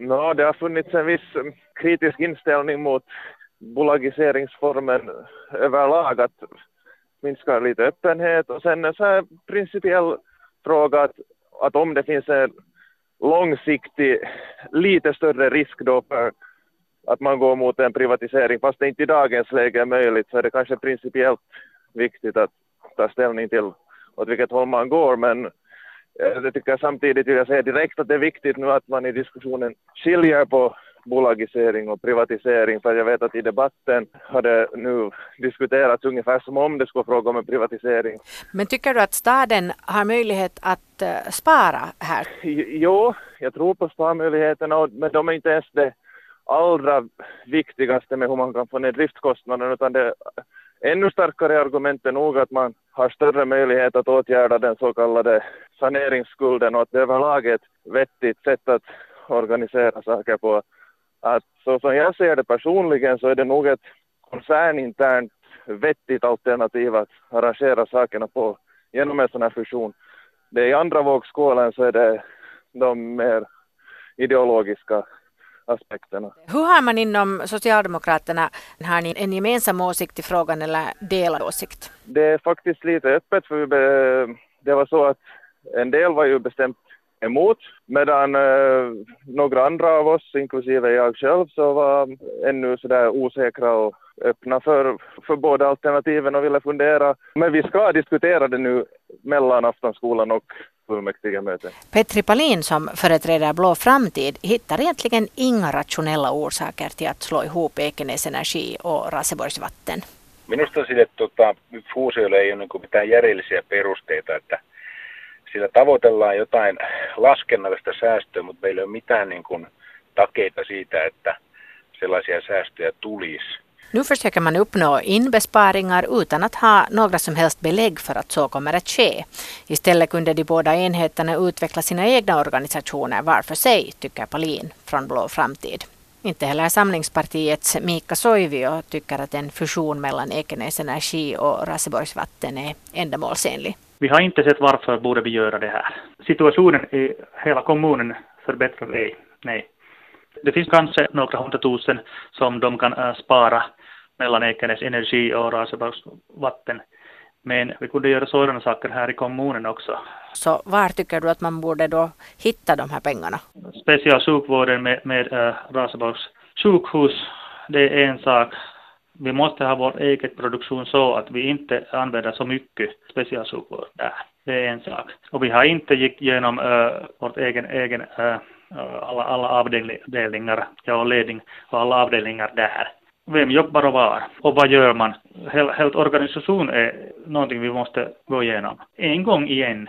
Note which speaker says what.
Speaker 1: No, det har funnits en viss mm, kritisk inställning mot bolagiseringsformen överlag, att minska lite öppenhet. Och sen en så här principiell fråga att, att om det finns en långsiktig, lite större risk då för att man går mot en privatisering, fast det inte i dagens läge är möjligt, så är det kanske principiellt viktigt att ta ställning till åt vilket håll man går, men jag tycker samtidigt vill jag säga direkt att det är viktigt nu att man i diskussionen skiljer på bolagisering och privatisering, för jag vet att i debatten har det nu diskuterats ungefär som om det skulle fråga om en privatisering.
Speaker 2: Men tycker du att staden har möjlighet att uh, spara här?
Speaker 1: Jo, jag tror på sparmöjligheterna, men de är inte ens det allra viktigaste med hur man kan få ner driftkostnaderna, utan det ännu starkare argument är nog att man har större möjlighet att åtgärda den så kallade saneringsskulden och att det överlag är ett vettigt sätt att organisera saker på att så som jag ser det personligen så är det nog ett koncerninternt vettigt alternativ att arrangera sakerna på genom en sån här fusion. Det i andra vågskålen så är det de mer ideologiska aspekterna.
Speaker 2: Hur har man inom Socialdemokraterna, har ni en gemensam åsikt i frågan eller delad åsikt?
Speaker 1: Det är faktiskt lite öppet för det var så att en del var ju bestämt emot, medan eh, några andra av oss, inklusive jag själv, så var ännu sådär osäkra och öppna för, för båda alternativen och ville fundera. Men vi ska diskutera det nu mellan Aftonskolan och fullmäktigemötet.
Speaker 2: Petri Palin som företräder Blå framtid hittar egentligen inga rationella orsaker till att slå ihop Ekenäs Energi och Raseborgs vatten.
Speaker 3: Minusta sille tota, fuusiolle ei ole niin mitään järjellisiä perusteita, että sillä tavoitellaan jotain laskennallista säästöä, mutta meillä ei ole mitään niin kuin takeita siitä, että sellaisia säästöjä tulisi.
Speaker 2: Nu försöker man uppnå inbesparingar utan att ha några som helst belägg för att så kommer att ske. Istället kunde de båda enheterna utveckla sina egna organisationer var för sig, tycker Palin från Blå framtid. Inte heller Samlingspartiets Mika Soivio tycker att en fusion mellan Ekenäs Energi och Raseborgs vatten är ändamålsenlig.
Speaker 4: Vi har inte sett varför borde vi göra det här. Situationen i hela kommunen förbättrar ej. Nej. Det finns kanske några hundratusen som de kan äh, spara mellan Ekenäs Energi och Raseborgs vatten. Men vi kunde göra sådana saker här i kommunen också.
Speaker 2: Så var tycker du att man borde då hitta de här pengarna?
Speaker 4: Specialsjukvården med, med äh, Raseborgs sjukhus, det är en sak vi måste ha vår egen produktion så att vi inte använder så mycket specialsjukvård där. Det är en sak. Och vi har inte gick igenom uh, vårt egen, egen uh, alla, alla avdelningar, jag har ledning och alla avdelningar där. Vem jobbar och var? Och vad gör man? Helt organisation är någonting vi måste gå igenom. En gång igen,